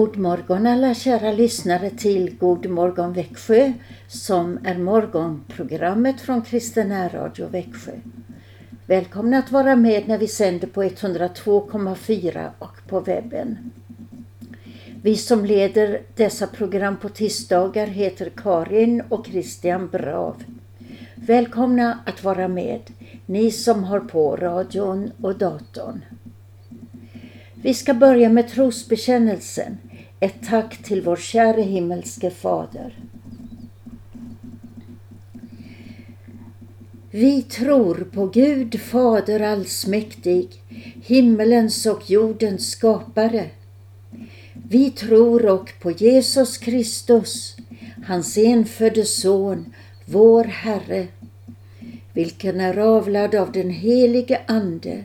God morgon alla kära lyssnare till God morgon Växjö som är morgonprogrammet från Kristen Radio Växjö. Välkomna att vara med när vi sänder på 102,4 och på webben. Vi som leder dessa program på tisdagar heter Karin och Christian Brav. Välkomna att vara med, ni som har på radion och datorn. Vi ska börja med trosbekännelsen. Ett tack till vår käre himmelske Fader. Vi tror på Gud Fader allsmäktig, himmelens och jordens skapare. Vi tror och på Jesus Kristus, hans enfödde Son, vår Herre, vilken är avlad av den helige Ande,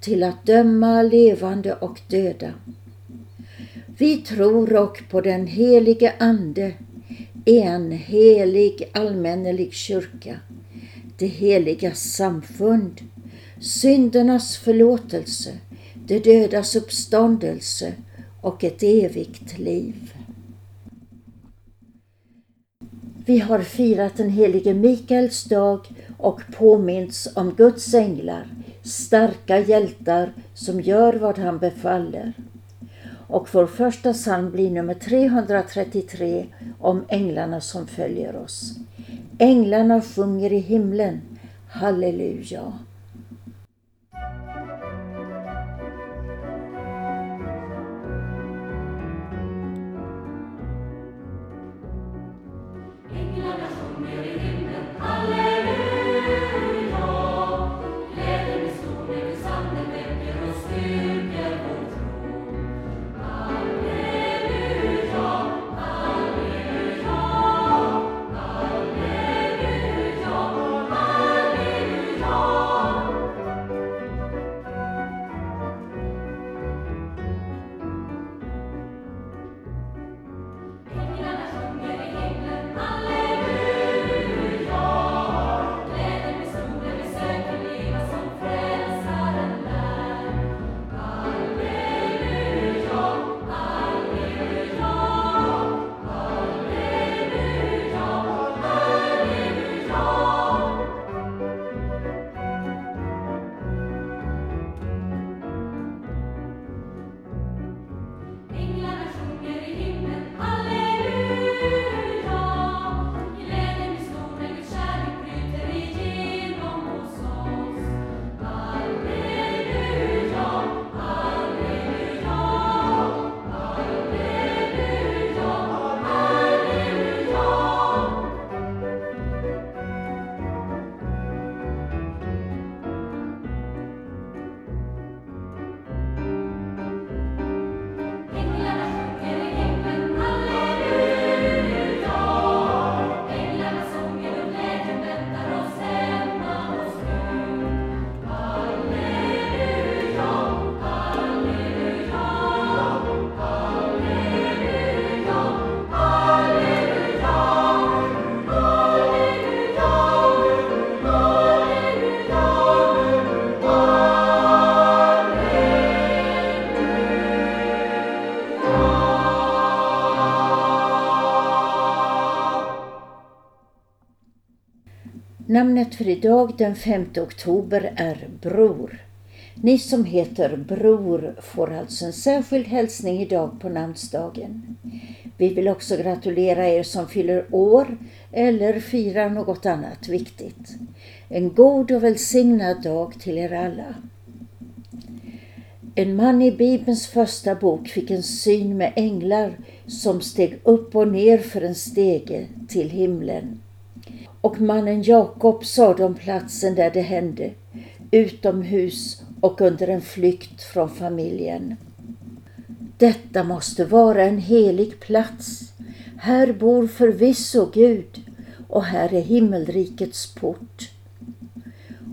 till att döma levande och döda. Vi tror och på den helige Ande, en helig allmännelig kyrka, det heliga samfund, syndernas förlåtelse, det dödas uppståndelse och ett evigt liv. Vi har firat den helige Mikaels dag och påminns om Guds änglar, starka hjältar som gör vad han befaller. Och vår första psalm blir nummer 333 om änglarna som följer oss. Änglarna sjunger i himlen, halleluja. Namnet för idag den 5 oktober är Bror. Ni som heter Bror får alltså en särskild hälsning idag på namnsdagen. Vi vill också gratulera er som fyller år eller firar något annat viktigt. En god och välsignad dag till er alla. En man i Bibelns första bok fick en syn med änglar som steg upp och ner för en stege till himlen. Och mannen Jakob sade om platsen där det hände, utomhus och under en flykt från familjen. Detta måste vara en helig plats. Här bor förvisso Gud och här är himmelrikets port.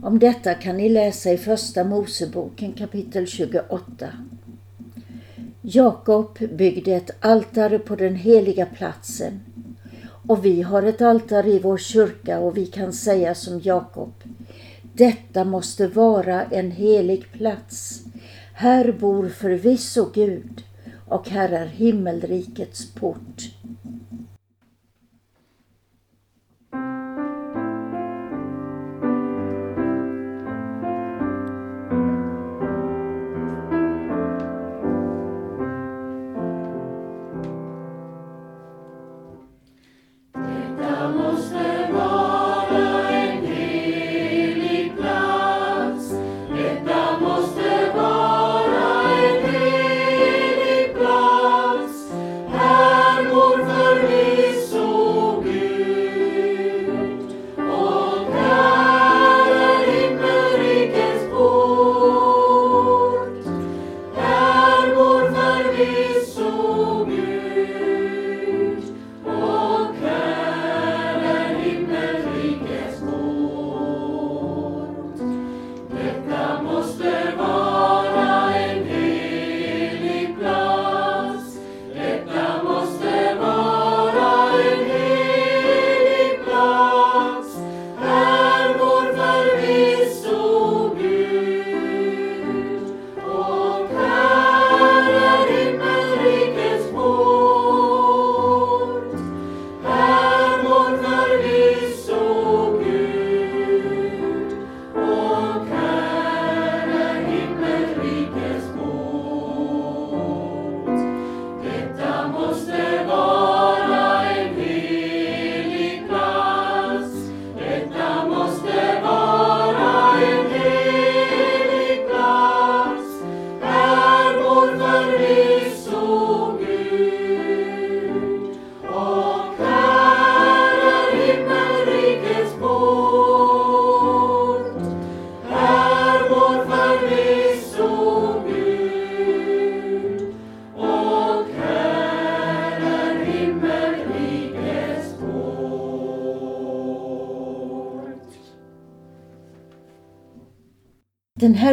Om detta kan ni läsa i Första Moseboken kapitel 28. Jakob byggde ett altare på den heliga platsen och vi har ett altare i vår kyrka och vi kan säga som Jakob. Detta måste vara en helig plats. Här bor förvisso Gud och här är himmelrikets port.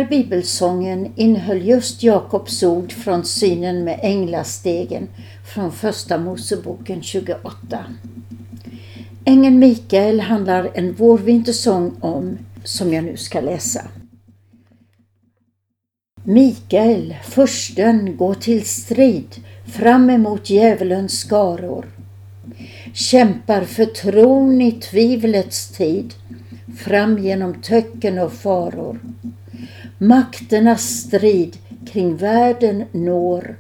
Här bibelsången innehöll just Jakobs ord från synen med änglastegen från Första Moseboken 28. Ängeln Mikael handlar en vårvintersång om, som jag nu ska läsa. Mikael, försten, går till strid fram emot djävulens skaror. Kämpar för tron i tvivlets tid, fram genom töcken och faror. Makternas strid kring världen når,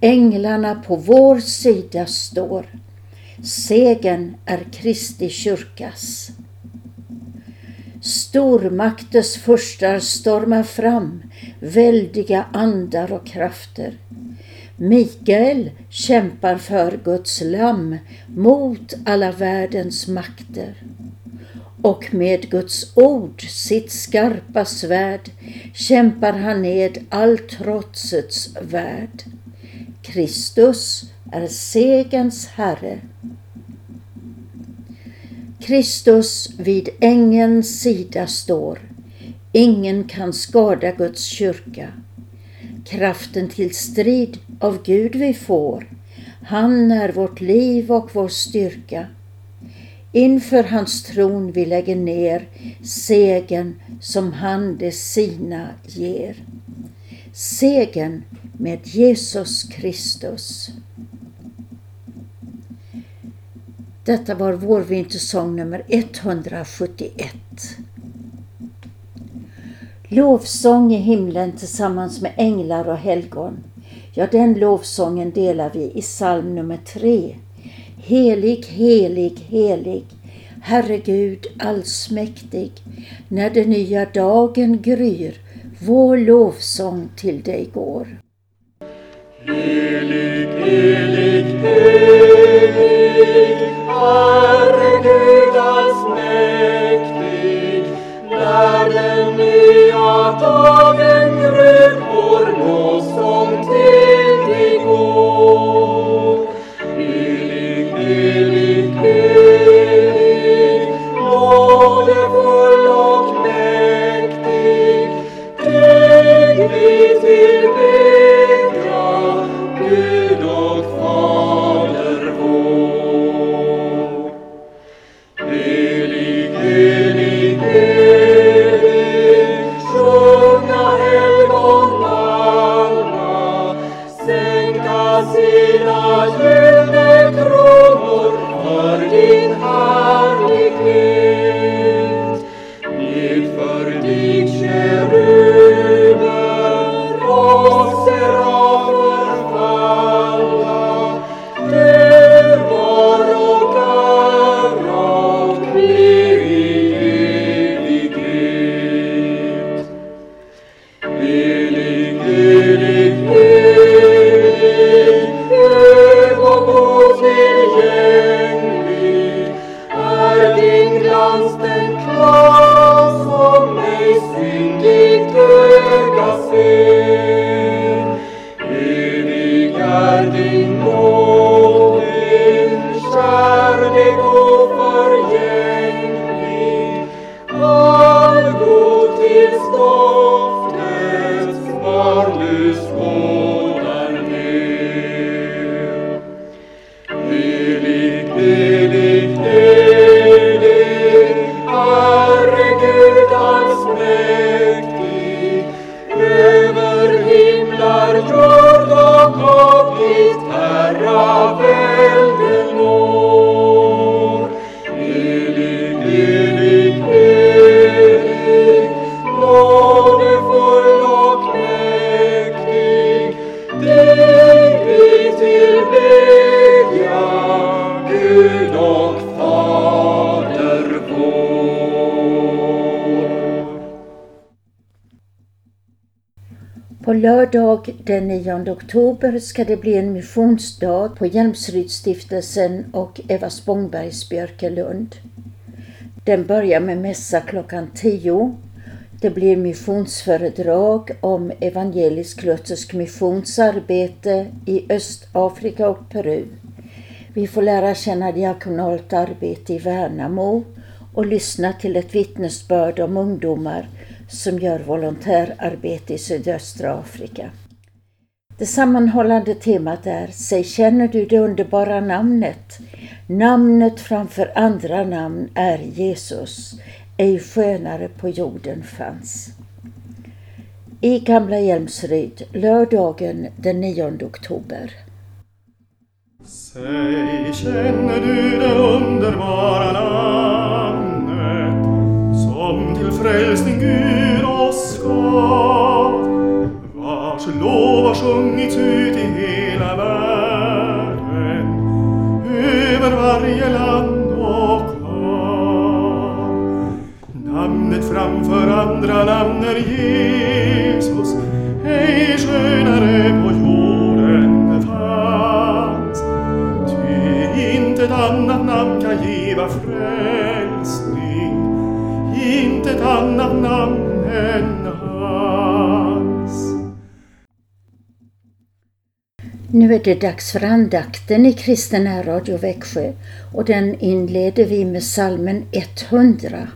änglarna på vår sida står. Segen är Kristi kyrkas. Stormakters furstar stormar fram, väldiga andar och krafter. Mikael kämpar för Guds lamm mot alla världens makter och med Guds ord, sitt skarpa svärd, kämpar han ned all trotsets värld. Kristus är segens Herre. Kristus vid ängens sida står. Ingen kan skada Guds kyrka. Kraften till strid av Gud vi får. Han är vårt liv och vår styrka. Inför hans tron vi lägger ner segern som han de sina ger. Segen med Jesus Kristus. Detta var vår vintersång nummer 171. Lovsång i himlen tillsammans med änglar och helgon. Ja, den lovsången delar vi i psalm nummer 3 Helig, helig, helig, Herre Gud allsmäktig, när den nya dagen gryr, vår lovsång till dig går. Helig, helig, helig, Herre Gud allsmäktig, när den nya lördag den 9 oktober ska det bli en missionsdag på Hjälmsrydsstiftelsen och Eva Spångbergs Björkelund. Den börjar med mässa klockan 10. Det blir missionsföredrag om evangelisk-luthersk missionsarbete i Östafrika och Peru. Vi får lära känna diakonalt arbete i Värnamo och lyssna till ett vittnesbörd om ungdomar som gör volontärarbete i sydöstra Afrika. Det sammanhållande temat är Säg känner du det underbara namnet? Namnet framför andra namn är Jesus, ej skönare på jorden fanns. I Gamla Hjälmsryd, lördagen den 9 oktober. Säg, känner du det underbara namnet som till frälsning Gud oss gav, vars lov har sjungits ut i hela världen, över varje land och hav. Namnet framför andra namn är Jesus, ej skönare på jorden fanns. Ty intet annat namn kan giva frälsning, intet annat namn än Nu är det dags för andakten i Kristen Radio Växjö och den inleder vi med salmen 100.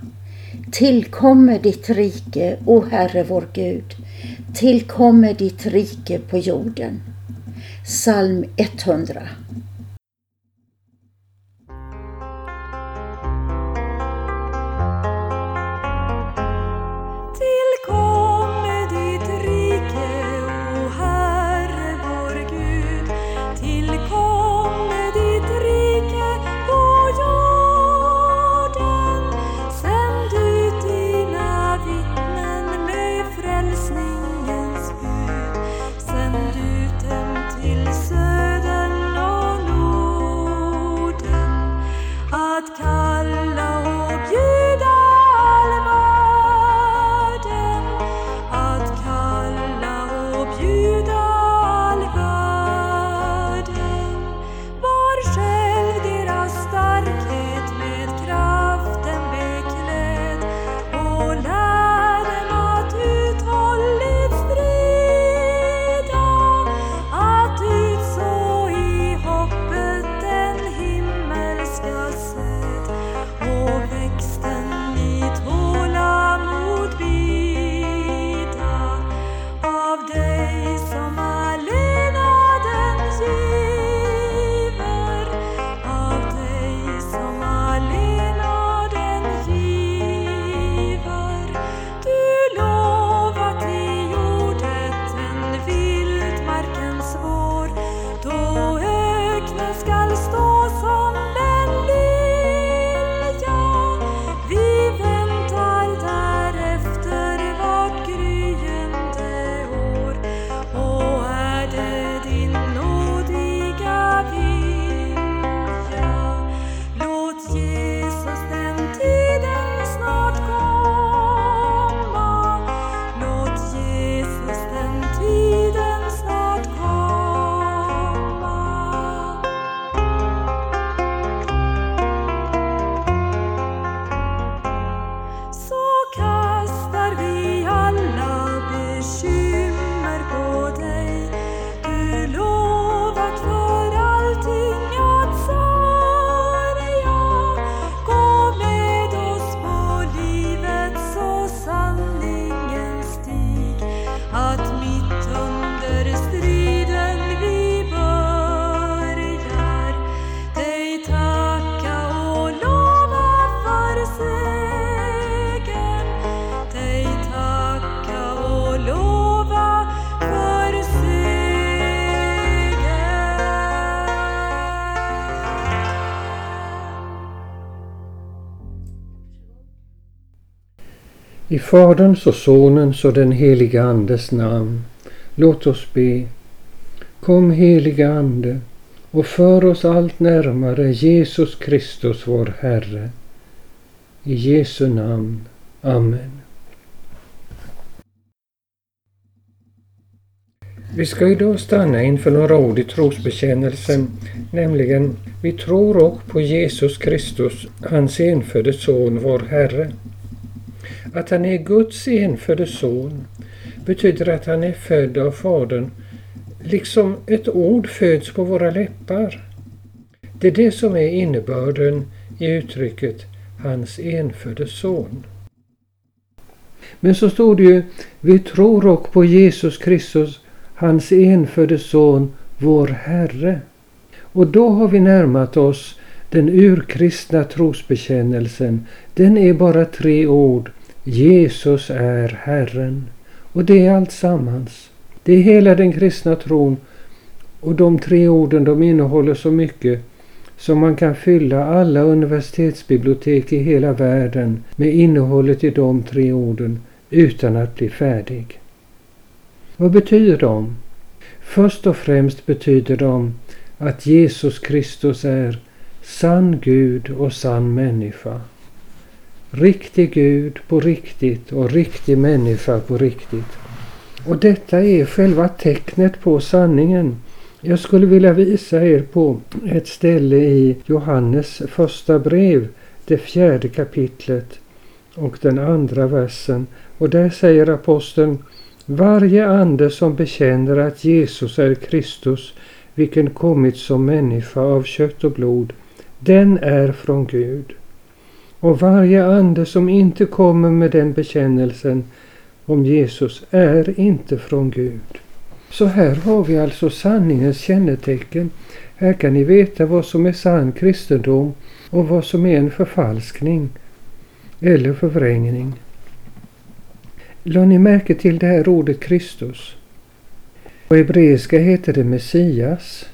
Tillkommer ditt rike, o Herre vår Gud, tillkommer ditt rike på jorden. Psalm 100. Faderns och Sonens och den helige Andes namn. Låt oss be. Kom helige Ande och för oss allt närmare Jesus Kristus vår Herre. I Jesu namn. Amen. Vi ska idag stanna inför några ord i trosbekännelsen, nämligen vi tror och på Jesus Kristus, hans enfödde son, vår Herre. Att han är Guds enfödde son betyder att han är född av Fadern, liksom ett ord föds på våra läppar. Det är det som är innebörden i uttrycket hans enfödde son. Men så står det ju, vi tror och på Jesus Kristus, hans enfödde son, vår Herre. Och då har vi närmat oss den urkristna trosbekännelsen. Den är bara tre ord. Jesus är Herren. Och det är allt sammans. Det är hela den kristna tron. Och de tre orden de innehåller så mycket som man kan fylla alla universitetsbibliotek i hela världen med innehållet i de tre orden utan att bli färdig. Vad betyder de? Först och främst betyder de att Jesus Kristus är sann Gud och sann människa. Riktig Gud på riktigt och riktig människa på riktigt. Och detta är själva tecknet på sanningen. Jag skulle vilja visa er på ett ställe i Johannes första brev, det fjärde kapitlet och den andra versen. Och där säger aposteln Varje ande som bekänner att Jesus är Kristus, vilken kommit som människa av kött och blod, den är från Gud. Och varje ande som inte kommer med den bekännelsen om Jesus är inte från Gud. Så här har vi alltså sanningens kännetecken. Här kan ni veta vad som är sann kristendom och vad som är en förfalskning eller förvrängning. Lade ni märke till det här ordet Kristus? På hebreiska heter det Messias.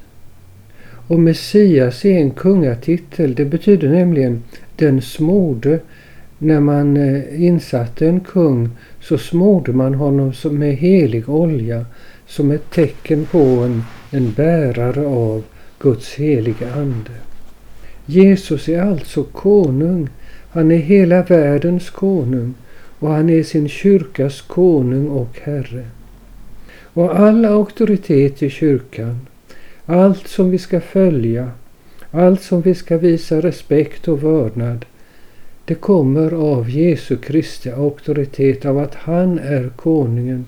Och Messias är en kungatitel. Det betyder nämligen den smorde. När man eh, insatte en kung så smorde man honom med helig olja som ett tecken på en, en bärare av Guds heliga ande. Jesus är alltså konung. Han är hela världens konung och han är sin kyrkas konung och herre. Och all auktoritet i kyrkan, allt som vi ska följa, allt som vi ska visa respekt och vördnad, det kommer av Jesu Kristi auktoritet, av att han är konungen.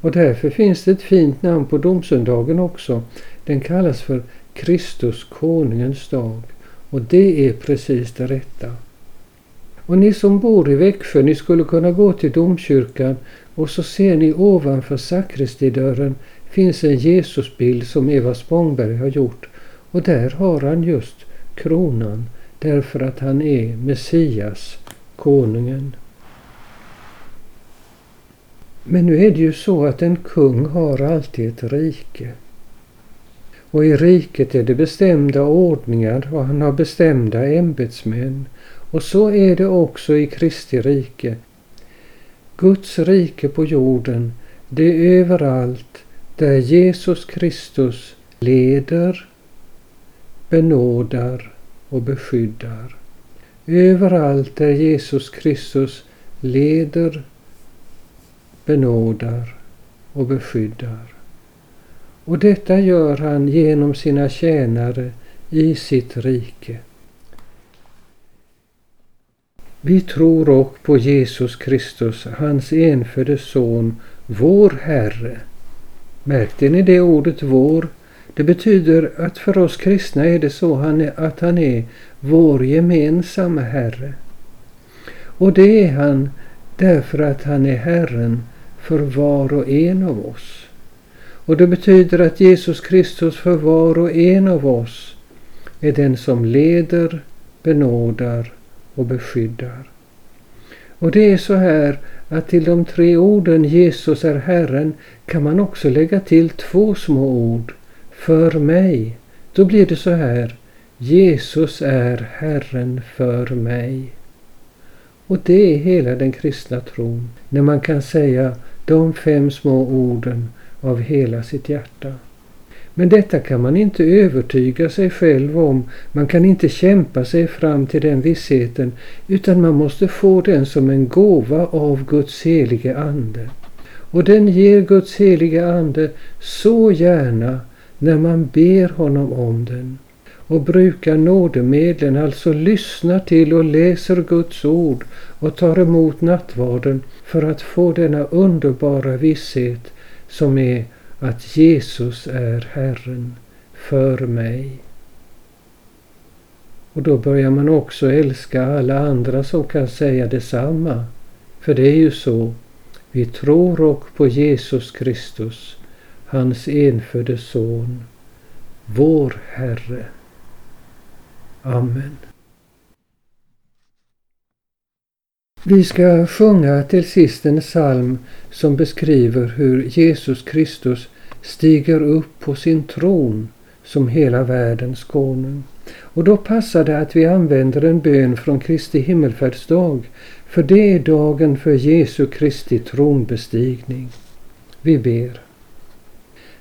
Och därför finns det ett fint namn på domsöndagen också. Den kallas för Kristus konungens dag. Och det är precis det rätta. Och ni som bor i Växjö, ni skulle kunna gå till domkyrkan och så ser ni ovanför sakristidörren finns en Jesusbild som Eva Spångberg har gjort. Och där har han just kronan därför att han är Messias, konungen. Men nu är det ju så att en kung har alltid ett rike. Och i riket är det bestämda ordningar och han har bestämda ämbetsmän. Och så är det också i Kristi rike. Guds rike på jorden, det är överallt där Jesus Kristus leder, benådar och beskyddar. Överallt där Jesus Kristus leder, benådar och beskyddar. Och detta gör han genom sina tjänare i sitt rike. Vi tror också på Jesus Kristus, hans enfödde son, vår Herre. Märkte ni det ordet vår? Det betyder att för oss kristna är det så att han är vår gemensamma Herre. Och det är han därför att han är Herren för var och en av oss. Och det betyder att Jesus Kristus för var och en av oss är den som leder, benådar och beskyddar. Och det är så här att till de tre orden Jesus är Herren kan man också lägga till två små ord. För mig. Då blir det så här. Jesus är Herren för mig. Och det är hela den kristna tron. När man kan säga de fem små orden av hela sitt hjärta. Men detta kan man inte övertyga sig själv om. Man kan inte kämpa sig fram till den vissheten utan man måste få den som en gåva av Guds helige Ande. Och den ger Guds helige Ande så gärna när man ber honom om den och brukar nådemedlen, alltså lyssnar till och läser Guds ord och tar emot nattvarden för att få denna underbara visshet som är att Jesus är Herren för mig. Och då börjar man också älska alla andra som kan säga detsamma. För det är ju så. Vi tror och på Jesus Kristus, hans enfödde son, vår Herre. Amen. Vi ska sjunga till sist en psalm som beskriver hur Jesus Kristus stiger upp på sin tron som hela världens konung. Och då passar det att vi använder en bön från Kristi himmelfärdsdag, för det är dagen för Jesu Kristi tronbestigning. Vi ber.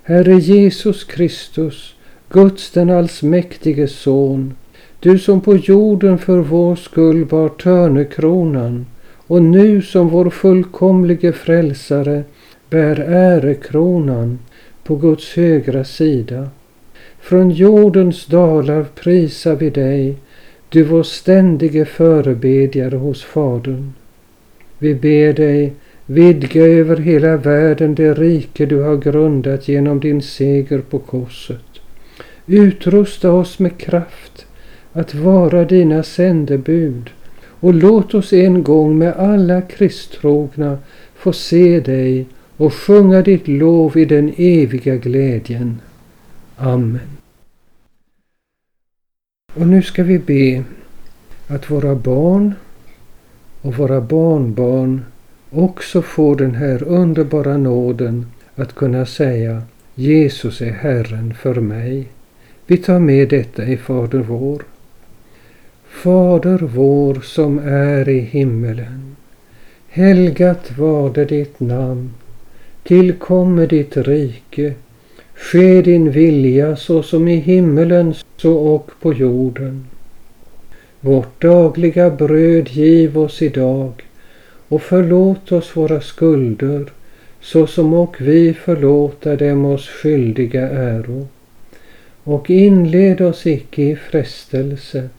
Herre Jesus Kristus, Guds den allsmäktige Son, du som på jorden för vår skull bar törnekronan och nu som vår fullkomlige frälsare bär ärekronan på Guds högra sida. Från jordens dalar prisar vi dig, du vår ständige förebedjare hos Fadern. Vi ber dig vidga över hela världen det rike du har grundat genom din seger på korset. Utrusta oss med kraft att vara dina sändebud och låt oss en gång med alla kristtrogna få se dig och sjunga ditt lov i den eviga glädjen. Amen. Och nu ska vi be att våra barn och våra barnbarn också får den här underbara nåden att kunna säga Jesus är Herren för mig. Vi tar med detta i Fader vår. Fader vår som är i himmelen. Helgat varde ditt namn. Tillkomme ditt rike. Ske din vilja så som i himmelen så och på jorden. Vårt dagliga bröd giv oss idag och förlåt oss våra skulder så som och vi förlåta dem oss skyldiga äro. Och inled oss icke i frestelse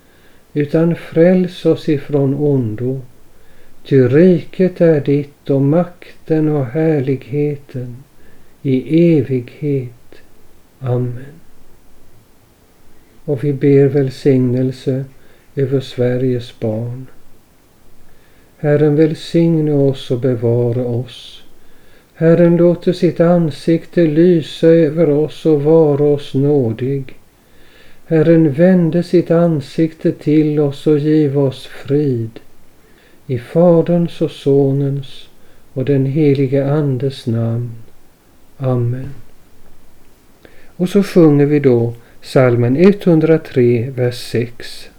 utan fräls oss ifrån ondo. Ty riket är ditt och makten och härligheten i evighet. Amen. Och vi ber välsignelse över Sveriges barn. Herren välsigne oss och bevara oss. Herren låter sitt ansikte lysa över oss och vara oss nådig. Herren vände sitt ansikte till oss och giv oss frid. I Faderns och Sonens och den helige Andes namn. Amen. Och så sjunger vi då salmen 103, vers 6.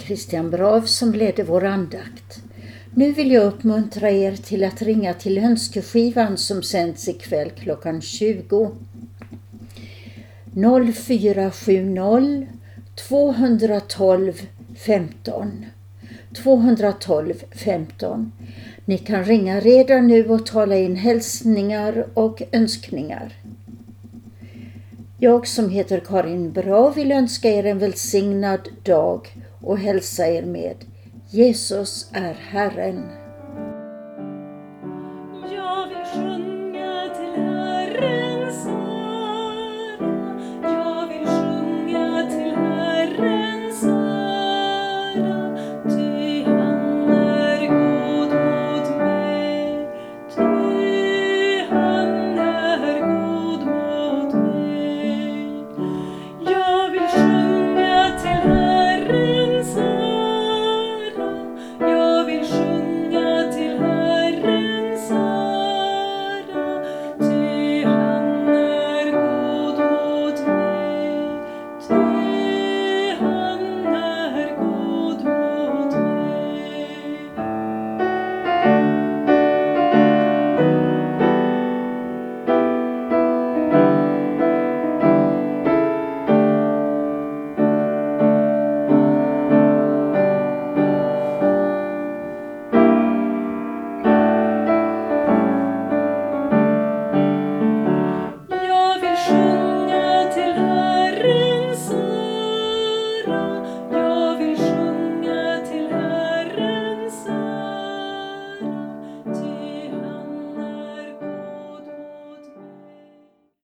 Christian Brav som ledde vår andakt. Nu vill jag uppmuntra er till att ringa till önskeskivan som sänds ikväll klockan 20. 0470 212 15 212 15. Ni kan ringa redan nu och tala in hälsningar och önskningar. Jag som heter Karin Bra vill önska er en välsignad dag och hälsa er med Jesus är Herren.